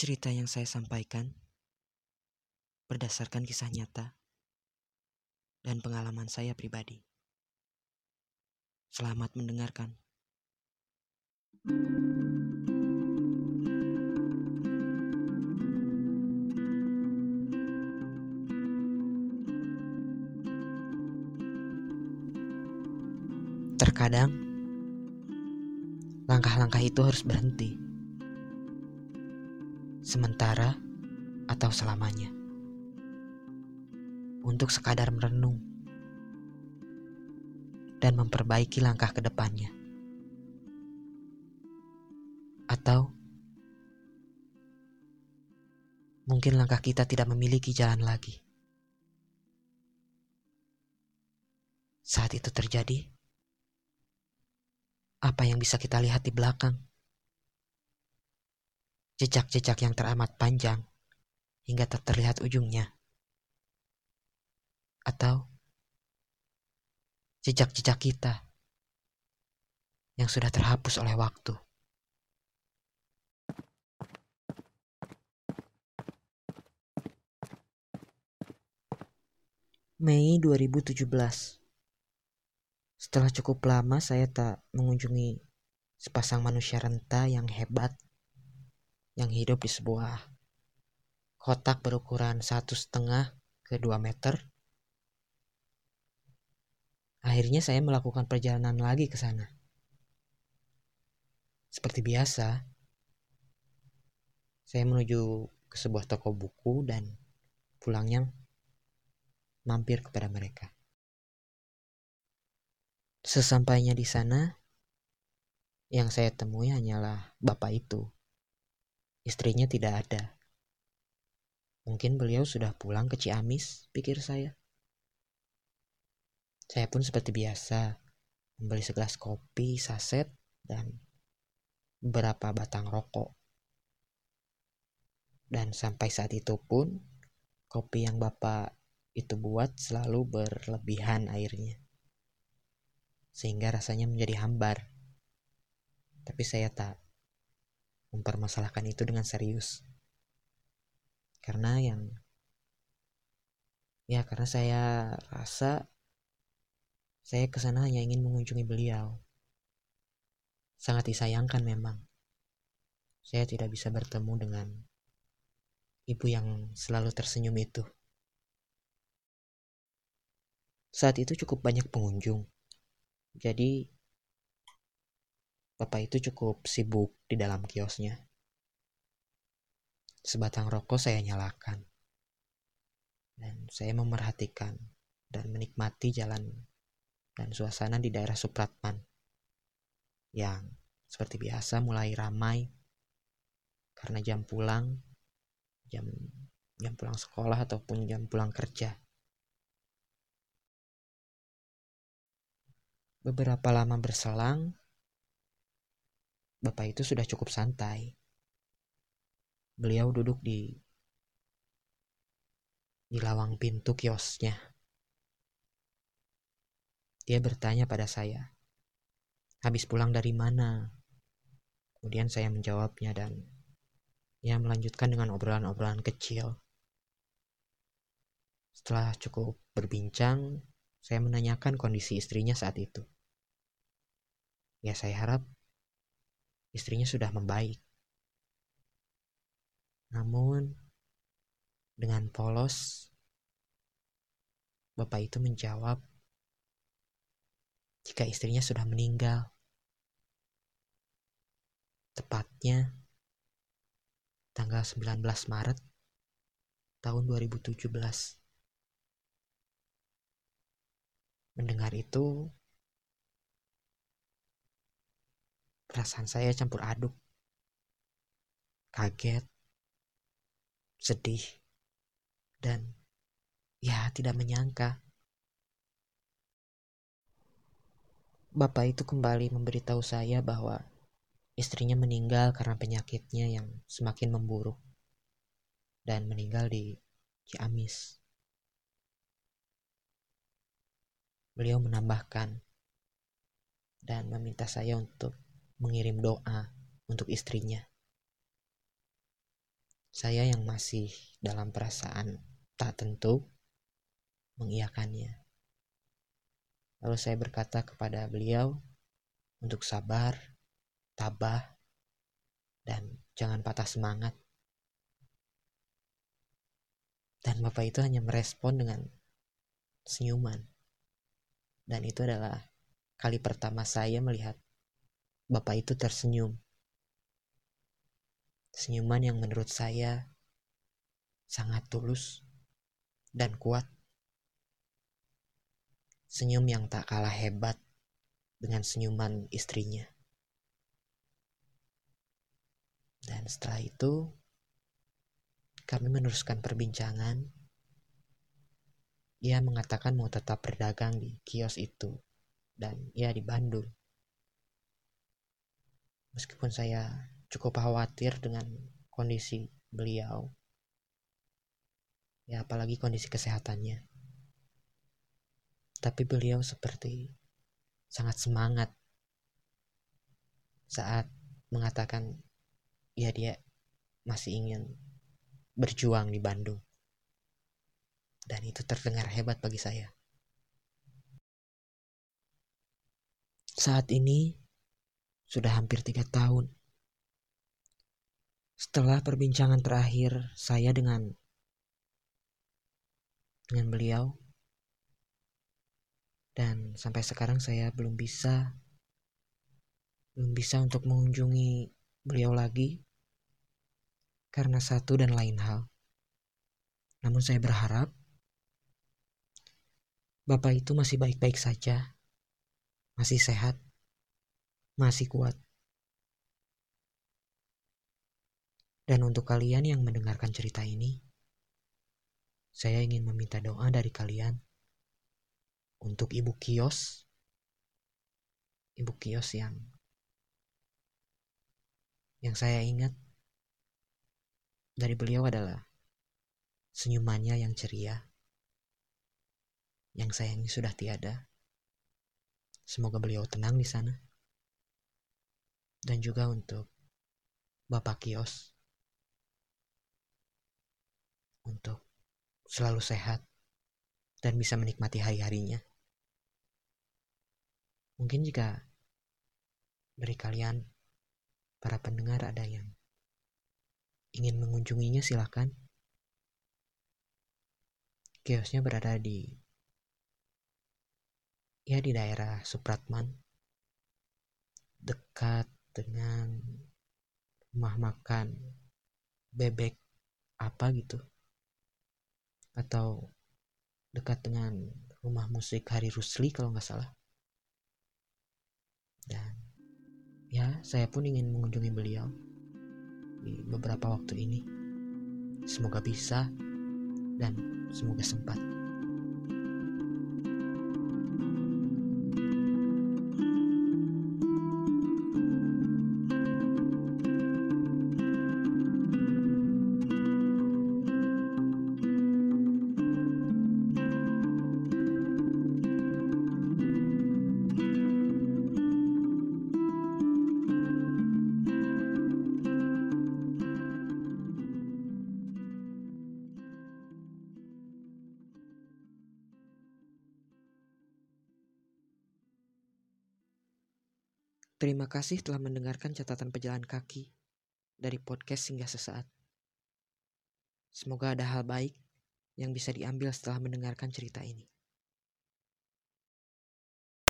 Cerita yang saya sampaikan berdasarkan kisah nyata dan pengalaman saya pribadi. Selamat mendengarkan. Terkadang, langkah-langkah itu harus berhenti, sementara atau selamanya, untuk sekadar merenung dan memperbaiki langkah ke depannya. Atau mungkin langkah kita tidak memiliki jalan lagi. Saat itu terjadi, apa yang bisa kita lihat di belakang? Jejak-jejak yang teramat panjang hingga tak terlihat ujungnya. Atau jejak-jejak kita yang sudah terhapus oleh waktu. Mei 2017 setelah cukup lama saya tak mengunjungi sepasang manusia renta yang hebat yang hidup di sebuah kotak berukuran satu setengah ke dua meter. Akhirnya saya melakukan perjalanan lagi ke sana. Seperti biasa, saya menuju ke sebuah toko buku dan pulangnya mampir kepada mereka. Sesampainya di sana, yang saya temui hanyalah bapak itu. Istrinya tidak ada. Mungkin beliau sudah pulang ke Ciamis, pikir saya. Saya pun seperti biasa, membeli segelas kopi, saset, dan beberapa batang rokok. Dan sampai saat itu pun, kopi yang bapak itu buat selalu berlebihan airnya sehingga rasanya menjadi hambar. Tapi saya tak mempermasalahkan itu dengan serius. Karena yang ya karena saya rasa saya ke sana hanya ingin mengunjungi beliau. Sangat disayangkan memang. Saya tidak bisa bertemu dengan ibu yang selalu tersenyum itu. Saat itu cukup banyak pengunjung. Jadi Bapak itu cukup sibuk di dalam kiosnya. Sebatang rokok saya nyalakan. Dan saya memerhatikan dan menikmati jalan dan suasana di daerah Supratman. Yang seperti biasa mulai ramai karena jam pulang, jam jam pulang sekolah ataupun jam pulang kerja. Beberapa lama berselang, bapak itu sudah cukup santai. Beliau duduk di di lawang pintu kiosnya. Dia bertanya pada saya, habis pulang dari mana? Kemudian saya menjawabnya dan ia melanjutkan dengan obrolan-obrolan kecil. Setelah cukup berbincang, saya menanyakan kondisi istrinya saat itu. Ya saya harap istrinya sudah membaik. Namun dengan polos bapak itu menjawab jika istrinya sudah meninggal. Tepatnya tanggal 19 Maret tahun 2017. Mendengar itu, perasaan saya campur aduk. Kaget, sedih, dan ya tidak menyangka. Bapak itu kembali memberitahu saya bahwa istrinya meninggal karena penyakitnya yang semakin memburuk dan meninggal di Ciamis. Beliau menambahkan dan meminta saya untuk mengirim doa untuk istrinya. Saya yang masih dalam perasaan tak tentu mengiyakannya. Lalu saya berkata kepada beliau untuk sabar, tabah, dan jangan patah semangat. Dan Bapak itu hanya merespon dengan senyuman. Dan itu adalah kali pertama saya melihat Bapak itu tersenyum. Senyuman yang menurut saya sangat tulus dan kuat. Senyum yang tak kalah hebat dengan senyuman istrinya. Dan setelah itu, kami meneruskan perbincangan. Ia mengatakan mau tetap berdagang di kios itu, dan ia di Bandung. Meskipun saya cukup khawatir dengan kondisi beliau, ya apalagi kondisi kesehatannya. Tapi beliau seperti sangat semangat saat mengatakan ya dia masih ingin berjuang di Bandung. Dan itu terdengar hebat bagi saya. Saat ini sudah hampir tiga tahun. Setelah perbincangan terakhir saya dengan dengan beliau, dan sampai sekarang saya belum bisa belum bisa untuk mengunjungi beliau lagi karena satu dan lain hal. Namun saya berharap Bapak itu masih baik-baik saja, masih sehat, masih kuat. Dan untuk kalian yang mendengarkan cerita ini, saya ingin meminta doa dari kalian. Untuk ibu kios ibu kios yang yang saya ingat dari beliau adalah senyumannya yang ceria yang sayangnya sudah tiada. Semoga beliau tenang di sana dan juga untuk bapak kios untuk selalu sehat dan bisa menikmati hari-harinya. Mungkin jika dari kalian, para pendengar ada yang ingin mengunjunginya silahkan. Kiosnya berada di ya di daerah Supratman dekat dengan rumah makan bebek apa gitu atau dekat dengan rumah musik Hari Rusli kalau nggak salah dan ya, saya pun ingin mengunjungi beliau di beberapa waktu ini. Semoga bisa dan semoga sempat. Terima kasih telah mendengarkan catatan pejalan kaki dari podcast hingga sesaat. Semoga ada hal baik yang bisa diambil setelah mendengarkan cerita ini.